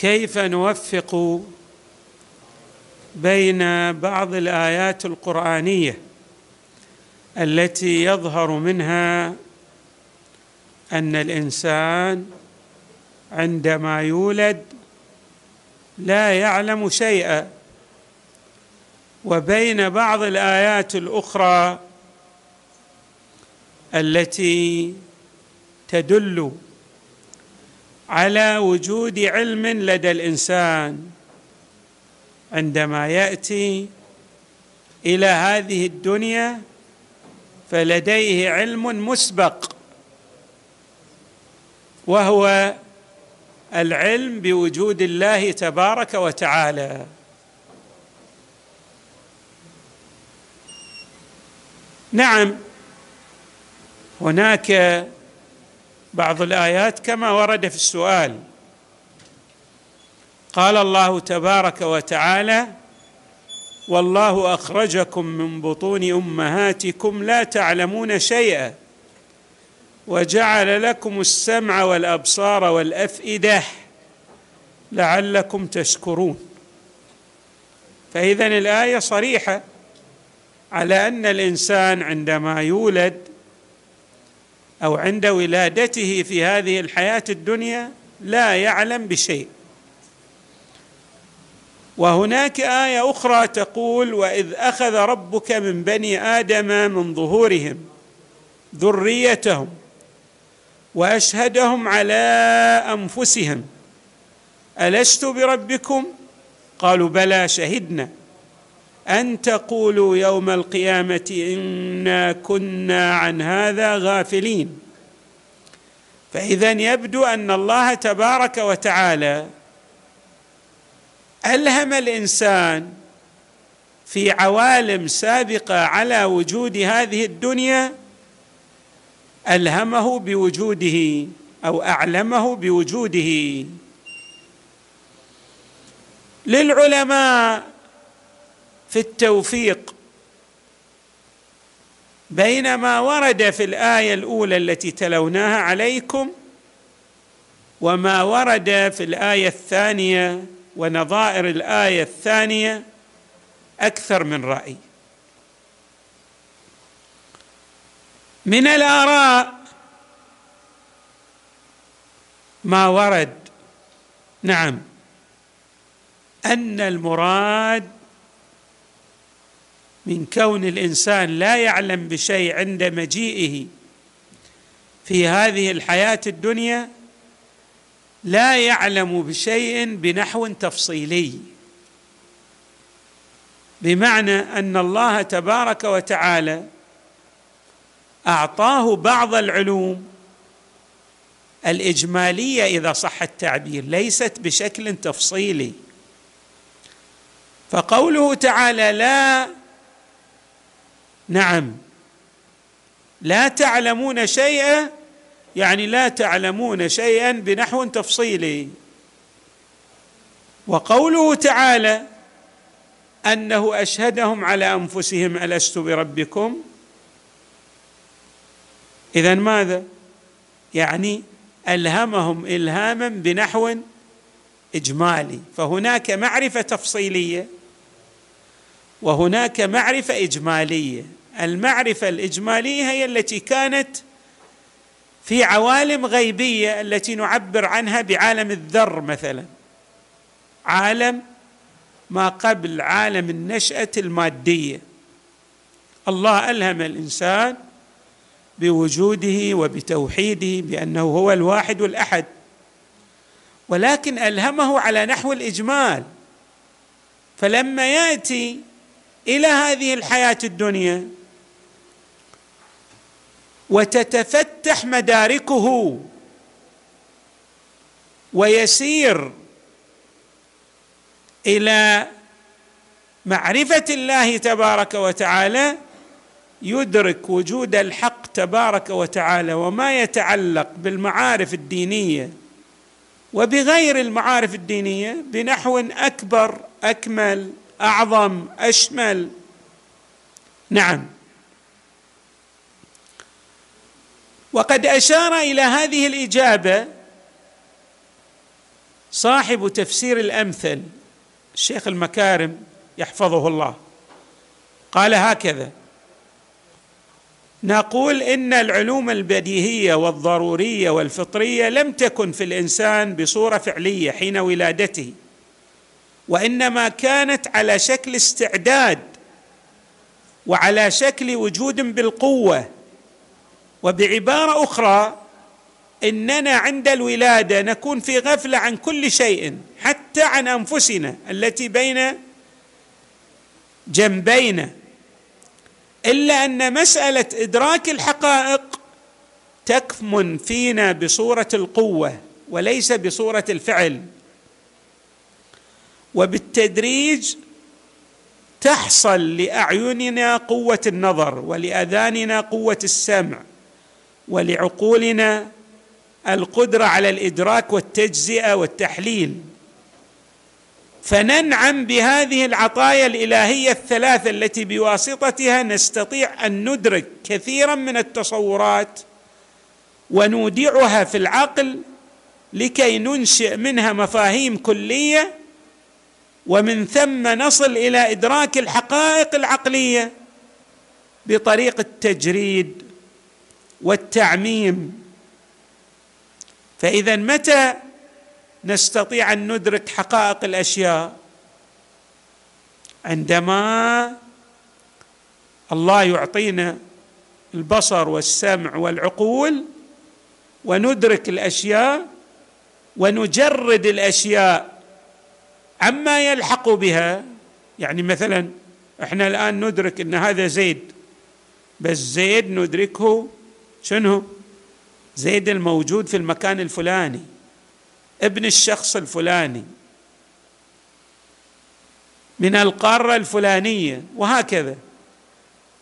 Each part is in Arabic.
كيف نوفق بين بعض الآيات القرآنية التي يظهر منها أن الإنسان عندما يولد لا يعلم شيئا وبين بعض الآيات الأخرى التي تدل على وجود علم لدى الإنسان. عندما يأتي إلى هذه الدنيا فلديه علم مسبق وهو العلم بوجود الله تبارك وتعالى. نعم هناك بعض الآيات كما ورد في السؤال. قال الله تبارك وتعالى والله أخرجكم من بطون أمهاتكم لا تعلمون شيئا وجعل لكم السمع والأبصار والأفئدة لعلكم تشكرون. فاذا الآية صريحة على أن الإنسان عندما يولد أو عند ولادته في هذه الحياة الدنيا لا يعلم بشيء. وهناك آية أخرى تقول وإذ أخذ ربك من بني آدم من ظهورهم ذريتهم وأشهدهم على أنفسهم ألست بربكم؟ قالوا بلى شهدنا. أن تقولوا يوم القيامة إنا كنا عن هذا غافلين. فاذا يبدو أن الله تبارك وتعالى ألهم الإنسان في عوالم سابقة على وجود هذه الدنيا ألهمه بوجوده أو أعلمه بوجوده. للعلماء في التوفيق بين ما ورد في الآية الأولى التي تلوناها عليكم وما ورد في الآية الثانية ونظائر الآية الثانية أكثر من رأي. من الآراء ما ورد. نعم. أن المراد من كون الإنسان لا يعلم بشيء عند مجيئه في هذه الحياة الدنيا لا يعلم بشيء بنحو تفصيلي. بمعنى أن الله تبارك وتعالى أعطاه بعض العلوم الإجمالية إذا صح التعبير ليست بشكل تفصيلي. فقوله تعالى لا نعم. لا تعلمون شيئا يعني لا تعلمون شيئا بنحو تفصيلي. وقوله تعالى أنه أشهدهم على أنفسهم ألست بربكم؟ اذا ماذا؟ يعني ألهمهم الهاما بنحو إجمالي. فهناك معرفة تفصيلية وهناك معرفة إجمالية. المعرفة الإجمالية هي التي كانت في عوالم غيبية التي نعبر عنها بعالم الذر مثلا. عالم ما قبل عالم النشأة المادية. الله ألهم الإنسان بوجوده وبتوحيده بأنه هو الواحد الأحد ولكن ألهمه على نحو الإجمال. فلما يأتي إلى هذه الحياة الدنيا وتتفتح مداركه ويسير إلى معرفة الله تبارك وتعالى يدرك وجود الحق تبارك وتعالى وما يتعلق بالمعارف الدينية. وبغير المعارف الدينية بنحو أكبر أكمل أعظم أشمل. نعم. وقد أشار إلى هذه الإجابة صاحب تفسير الأمثل الشيخ المكارم يحفظه الله. قال هكذا نقول إن العلوم البديهية والضرورية والفطرية لم تكن في الإنسان بصورة فعلية حين ولادته وإنما كانت على شكل استعداد وعلى شكل وجود بالقوة وبعبارة أخرى إننا عند الولادة نكون في غفلة عن كل شيء حتى عن أنفسنا التي بين جنبينا. إلا أن مسألة إدراك الحقائق تكمن فينا بصورة القوة وليس بصورة الفعل. وبالتدريج تحصل لأعيننا قوة النظر ولأذاننا قوة السمع. ولعقولنا القدرة على الإدراك والتجزئة والتحليل. فننعم بهذه العطايا الإلهية الثلاثة التي بواسطتها نستطيع أن ندرك كثيرا من التصورات ونودعها في العقل لكي ننشئ منها مفاهيم كلية ومن ثم نصل إلى إدراك الحقائق العقلية بطريق التجريد والتعميم. فإذا متى نستطيع أن ندرك حقائق الأشياء؟ عندما الله يعطينا البصر والسمع والعقول وندرك الأشياء ونجرد الأشياء عما يلحق بها. يعني مثلا إحنا الآن ندرك إن هذا زيد بس زيد ندركه شنو؟ زيد الموجود في المكان الفلاني ابن الشخص الفلاني من القارة الفلانية وهكذا.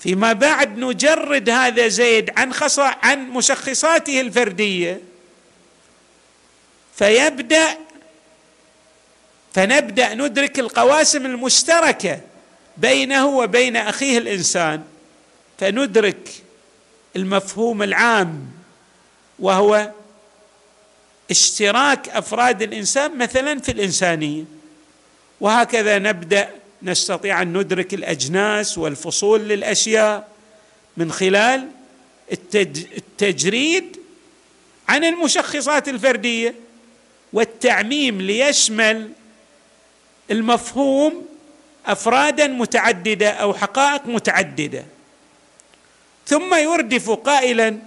فيما بعد نجرد هذا زيد عن خص عن مشخصاته الفردية فيبدأ فنبدأ ندرك القواسم المشتركة بينه وبين أخيه الإنسان فندرك المفهوم العام وهو اشتراك أفراد الإنسان مثلا في الإنسانية. وهكذا نبدأ نستطيع أن ندرك الأجناس والفصول للأشياء من خلال التجريد عن المشخصات الفردية والتعميم ليشمل المفهوم أفرادا متعددة أو حقائق متعددة. ثم يردف قائلا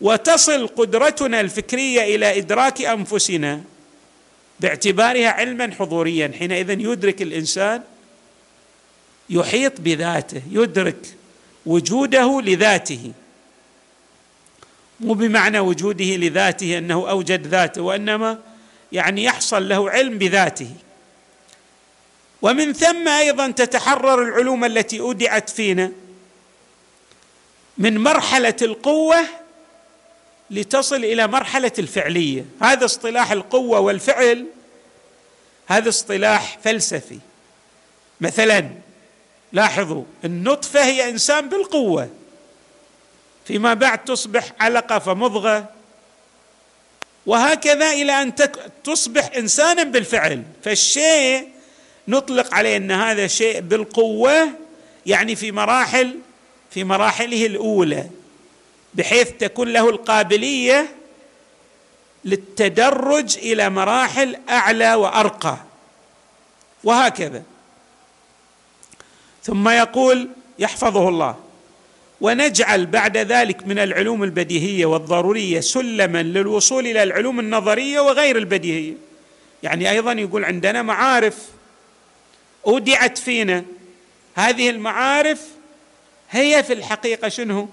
وتصل قدرتنا الفكرية إلى إدراك أنفسنا باعتبارها علما حضوريا. حينئذ يدرك الإنسان يحيط بذاته يدرك وجوده لذاته. مو بمعنى وجوده لذاته أنه أوجد ذاته وإنما يعني يحصل له علم بذاته. ومن ثم أيضا تتحرر العلوم التي أودعت فينا. من مرحلة القوة لتصل إلى مرحلة الفعلية. هذا اصطلاح القوة والفعل هذا اصطلاح فلسفي. مثلا لاحظوا النطفة هي إنسان بالقوة. فيما بعد تصبح علقة فمضغة. وهكذا إلى أن تصبح انسانا بالفعل. فالشيء نطلق عليه أن هذا شيء بالقوة يعني في مراحل في مراحله الأولى بحيث تكون له القابلية للتدرج إلى مراحل أعلى وأرقى. وهكذا. ثم يقول يحفظه الله ونجعل بعد ذلك من العلوم البديهية والضرورية سلما للوصول إلى العلوم النظرية وغير البديهية. يعني أيضا يقول عندنا معارف أودعت فينا. هذه المعارف هي في الحقيقة شنو؟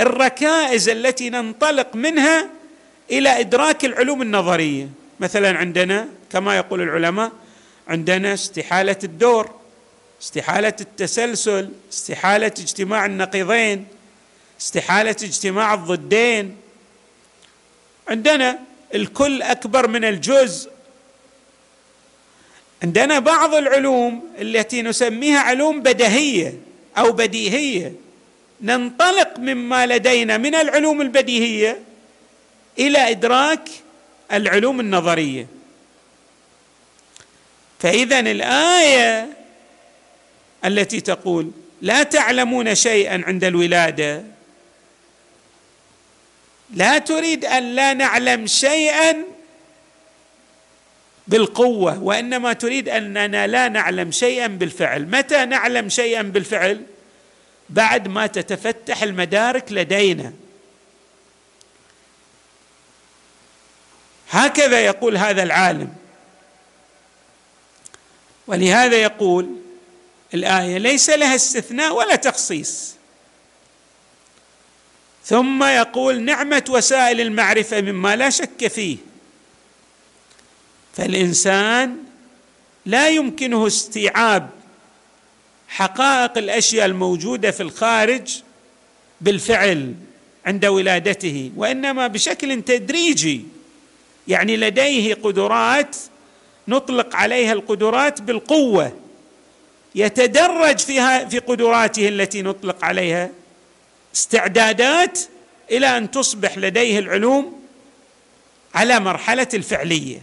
الركائز التي ننطلق منها إلى إدراك العلوم النظرية. مثلا عندنا كما يقول العلماء عندنا استحالة الدور استحالة التسلسل استحالة اجتماع النقيضين استحالة اجتماع الضدين. عندنا الكل أكبر من الجزء. عندنا بعض العلوم التي نسميها علوم بديهيه أو بديهية. ننطلق مما لدينا من العلوم البديهية إلى إدراك العلوم النظرية. فاذا الآية التي تقول لا تعلمون شيئا عند الولادة لا تريد أن لا نعلم شيئا بالقوة وإنما تريد أننا لا نعلم شيئا بالفعل. متى نعلم شيئا بالفعل؟ بعد ما تتفتح المدارك لدينا. هكذا يقول هذا العالم. ولهذا يقول الآية ليس لها استثناء ولا تخصيص. ثم يقول نعمة وسائل المعرفة مما لا شك فيه. فالإنسان لا يمكنه استيعاب حقائق الأشياء الموجودة في الخارج بالفعل عند ولادته وإنما بشكل تدريجي. يعني لديه قدرات نطلق عليها القدرات بالقوة. يتدرج فيها في قدراته التي نطلق عليها استعدادات إلى أن تصبح لديه العلوم على مرحلة الفعلية.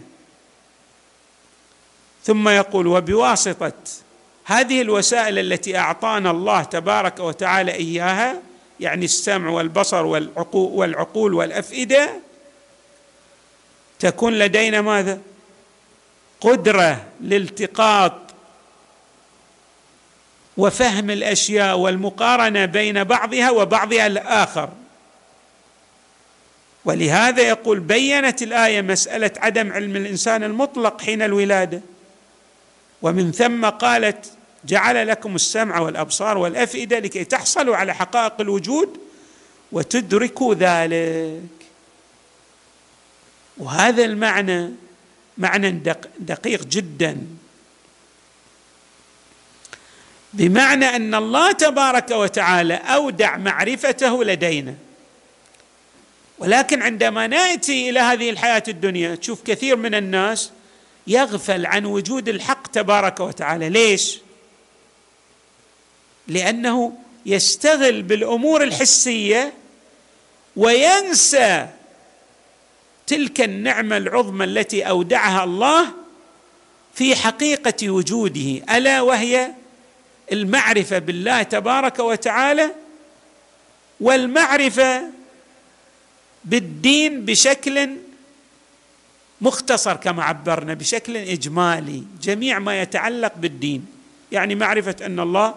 ثم يقول وبواسطة هذه الوسائل التي أعطانا الله تبارك وتعالى إياها يعني السمع والبصر والعقول, والعقول والأفئدة تكون لدينا ماذا؟ قدرة لالتقاط وفهم الأشياء والمقارنة بين بعضها وبعضها الآخر. ولهذا يقول بينت الآية مسألة عدم علم الإنسان المطلق حين الولادة. ومن ثم قالت جعل لكم السمع والأبصار والأفئدة لكي تحصلوا على حقائق الوجود وتدركوا ذلك. وهذا المعنى معنى دقيق جدا. بمعنى أن الله تبارك وتعالى أودع معرفته لدينا. ولكن عندما نأتي إلى هذه الحياة الدنيا تشوف كثير من الناس يغفل عن وجود الحق تبارك وتعالى. ليش؟ لأنه يستغل بالأمور الحسية وينسى تلك النعمة العظمى التي أودعها الله في حقيقة وجوده ألا وهي المعرفة بالله تبارك وتعالى والمعرفة بالدين بشكل مختصر كما عبرنا بشكل إجمالي جميع ما يتعلق بالدين. يعني معرفة أن الله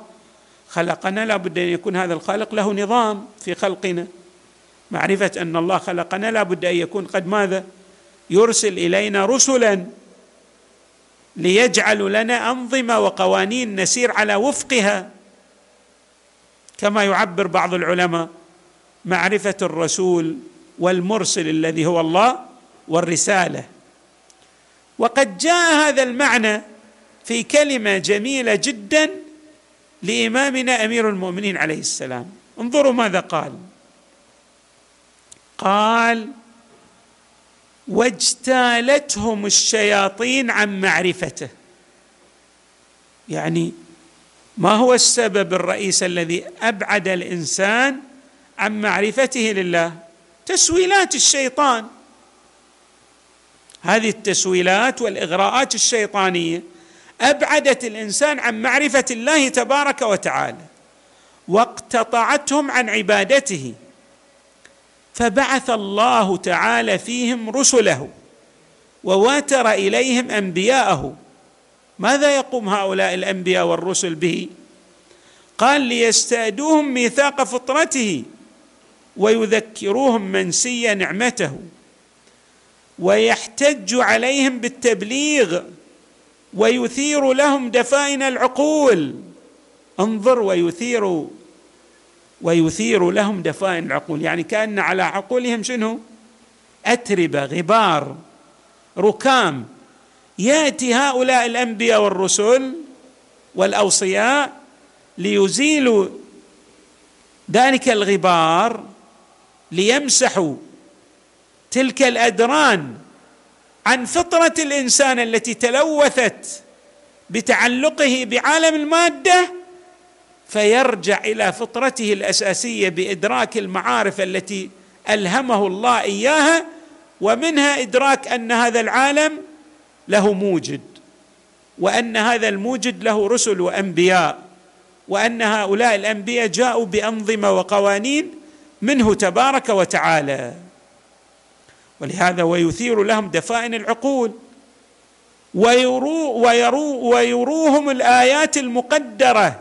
خلقنا لابد أن يكون هذا الخالق له نظام في خلقنا. معرفة أن الله خلقنا لابد أن يكون قد ماذا؟ يرسل إلينا رسلا ليجعلوا لنا أنظمة وقوانين نسير على وفقها. كما يعبر بعض العلماء معرفة الرسول والمرسل الذي هو الله والرسالة. وقد جاء هذا المعنى في كلمة جميلة جدا لإمامنا أمير المؤمنين عليه السلام. انظروا ماذا قال. قال واجتالتهم الشياطين عن معرفته. يعني ما هو السبب الرئيس الذي أبعد الإنسان عن معرفته لله؟ تسويلات الشيطان. هذه التسويلات والإغراءات الشيطانية أبعدت الإنسان عن معرفة الله تبارك وتعالى واقتطعتهم عن عبادته. فبعث الله تعالى فيهم رسله وواتر إليهم أنبياءه. ماذا يقوم هؤلاء الأنبياء والرسل به؟ قال ليستأدوهم ميثاق فطرته ويذكروهم منسي نعمته. ويحتج عليهم بالتبليغ ويثير لهم دفائن العقول. انظر ويثير ويثير لهم دفائن العقول يعني كأن على عقولهم شنو؟ أتربة غبار ركام. يأتي هؤلاء الأنبياء والرسل والأوصياء ليزيلوا ذلك الغبار ليمسحوا تلك الأدران عن فطرة الإنسان التي تلوثت بتعلقه بعالم المادة فيرجع إلى فطرته الأساسية بإدراك المعارف التي ألهمه الله إياها ومنها إدراك أن هذا العالم له موجد وأن هذا الموجد له رسل وأنبياء وأن هؤلاء الأنبياء جاءوا بأنظمة وقوانين منه تبارك وتعالى. ولهذا ويثير لهم دفائن العقول. ويرو ويرو ويروهم الآيات المقدرة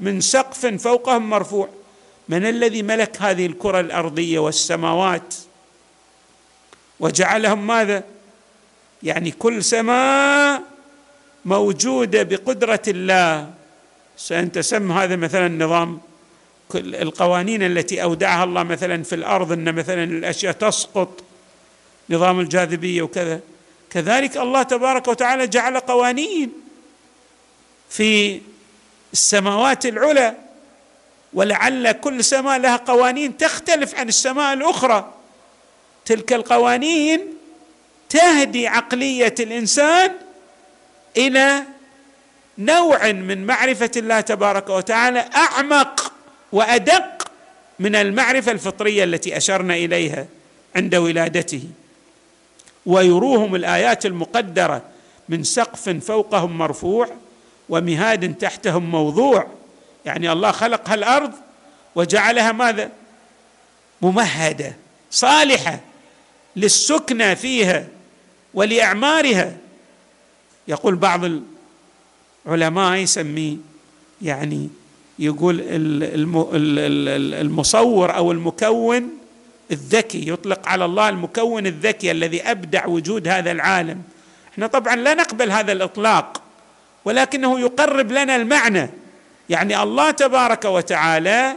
من سقف فوقهم مرفوع. من الذي ملك هذه الكرة الأرضية والسماوات؟ وجعلهم ماذا؟ يعني كل سماء موجودة بقدرة الله. سأنت سم هذا مثلا نظام القوانين التي أودعها الله مثلا في الأرض إن مثلا الأشياء تسقط. نظام الجاذبية وكذا. كذلك الله تبارك وتعالى جعل قوانين في السماوات العلى ولعل كل سماء لها قوانين تختلف عن السماء الأخرى. تلك القوانين تهدي عقلية الإنسان إلى نوع من معرفة الله تبارك وتعالى أعمق وأدق من المعرفة الفطرية التي أشرنا إليها عند ولادته. ويروهم الآيات المقدرة من سقف فوقهم مرفوع ومهاد تحتهم موضوع. يعني الله خلق هالأرض وجعلها ماذا؟ ممهدة صالحة للسكنى فيها ولأعمارها. يقول بعض العلماء يسميه يعني يقول المصور أو المكون الذكي يطلق على الله المكون الذكي الذي أبدع وجود هذا العالم. إحنا طبعا لا نقبل هذا الإطلاق ولكنه يقرب لنا المعنى. يعني الله تبارك وتعالى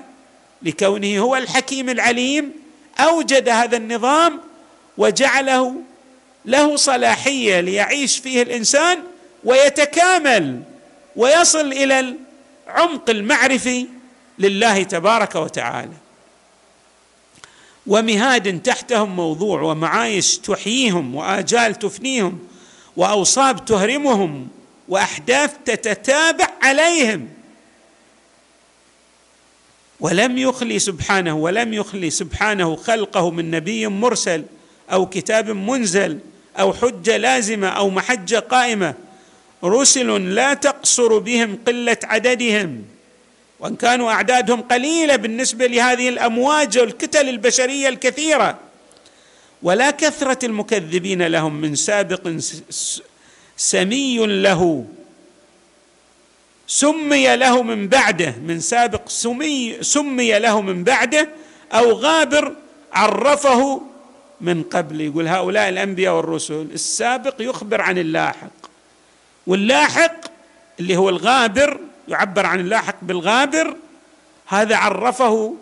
لكونه هو الحكيم العليم أوجد هذا النظام وجعله له صلاحية ليعيش فيه الإنسان ويتكامل ويصل إلى العمق المعرفي لله تبارك وتعالى. ومهاد تحتهم موضوع ومعايش تحييهم وآجال تفنيهم وأوصاب تهرمهم وأحداث تتتابع عليهم. ولم يخلي سبحانه ولم يخلي سبحانه خلقه من نبي مرسل أو كتاب منزل أو حجة لازمة أو محجة قائمة. رسل لا تقصر بهم قلة عددهم. وان كانوا اعدادهم قليلة بالنسبة لهذه الامواج والكتل البشرية الكثيرة. ولا كثرة المكذبين لهم من سابق سمي له. سمي له من بعده من سابق سمي سمي له من بعده أو غابر عرفه من قبل. يقول هؤلاء الأنبياء والرسل السابق يخبر عن اللاحق واللاحق اللي هو الغابر يعبر عن اللاحق بالغابر هذا عرفه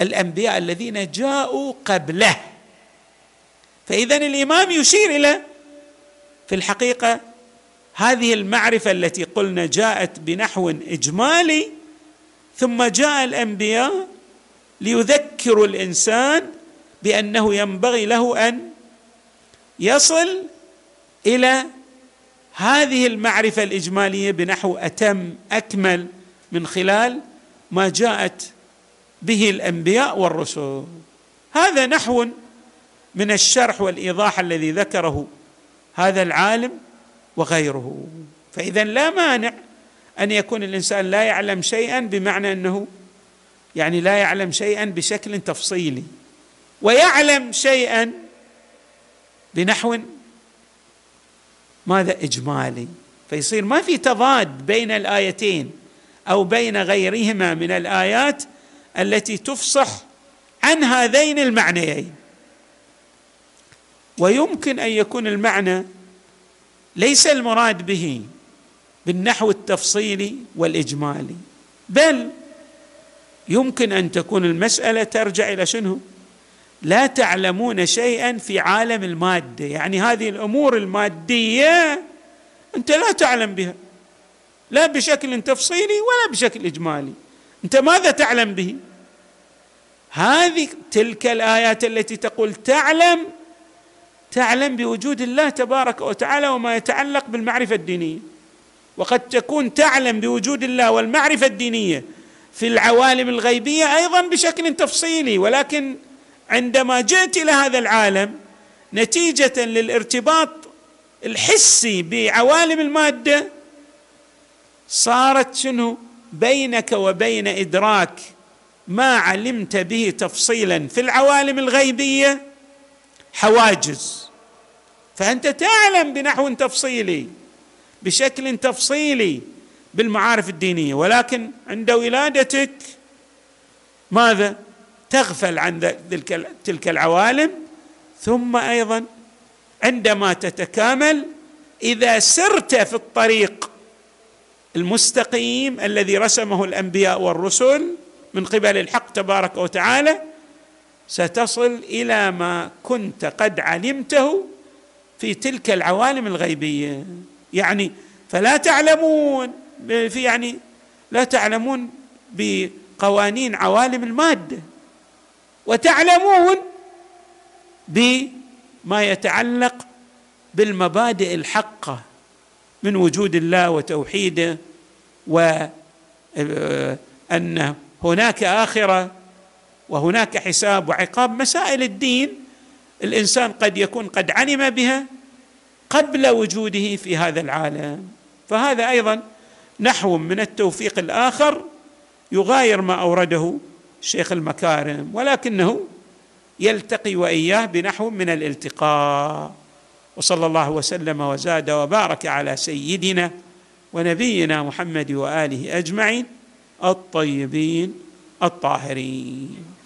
الأنبياء الذين جاءوا قبله. فاذا الإمام يشير إلى في الحقيقة هذه المعرفة التي قلنا جاءت بنحو إجمالي ثم جاء الأنبياء ليذكروا الإنسان بأنه ينبغي له أن يصل إلى هذه المعرفة الإجمالية بنحو أتم أكمل من خلال ما جاءت به الأنبياء والرسل. هذا نحو من الشرح والإيضاح الذي ذكره هذا العالم وغيره. فإذا لا مانع أن يكون الإنسان لا يعلم شيئا بمعنى أنه يعني لا يعلم شيئا بشكل تفصيلي ويعلم شيئا بنحو ماذا إجمالي؟ فيصير ما في تضاد بين الآيتين أو بين غيرهما من الآيات التي تفصح عن هذين المعنيين. ويمكن أن يكون المعنى ليس المراد به بالنحو التفصيلي والإجمالي بل يمكن أن تكون المسألة ترجع إلى شنو؟ لا تعلمون شيئا في عالم المادة. يعني هذه الأمور المادية أنت لا تعلم بها. لا بشكل تفصيلي ولا بشكل إجمالي. أنت ماذا تعلم به؟ هذه تلك الآيات التي تقول تعلم تعلم بوجود الله تبارك وتعالى وما يتعلق بالمعرفة الدينية. وقد تكون تعلم بوجود الله والمعرفة الدينية في العوالم الغيبية أيضا بشكل تفصيلي ولكن عندما جئت إلى هذا العالم نتيجة للارتباط الحسي بعوالم المادة صارت شنو؟ بينك وبين إدراك ما علمت به تفصيلا في العوالم الغيبية حواجز. فأنت تعلم بنحو تفصيلي بشكل تفصيلي بالمعارف الدينية ولكن عند ولادتك ماذا؟ تغفل عن تلك العوالم ثم أيضا عندما تتكامل إذا سرت في الطريق المستقيم الذي رسمه الأنبياء والرسل من قبل الحق تبارك وتعالى ستصل إلى ما كنت قد علمته في تلك العوالم الغيبية. يعني فلا تعلمون في يعني لا تعلمون بقوانين عوالم المادة. وتعلمون بما يتعلق بالمبادئ الحقة من وجود الله وتوحيده وان هناك آخرة وهناك حساب وعقاب. مسائل الدين الإنسان قد يكون قد علم بها قبل وجوده في هذا العالم. فهذا أيضا نحو من التوفيق الآخر يغاير ما أورده شيخ المكارم ولكنه يلتقي وإياه بنحو من الالتقاء. وصلى الله وسلم وزاد وبارك على سيدنا ونبينا محمد وآله أجمعين الطيبين الطاهرين.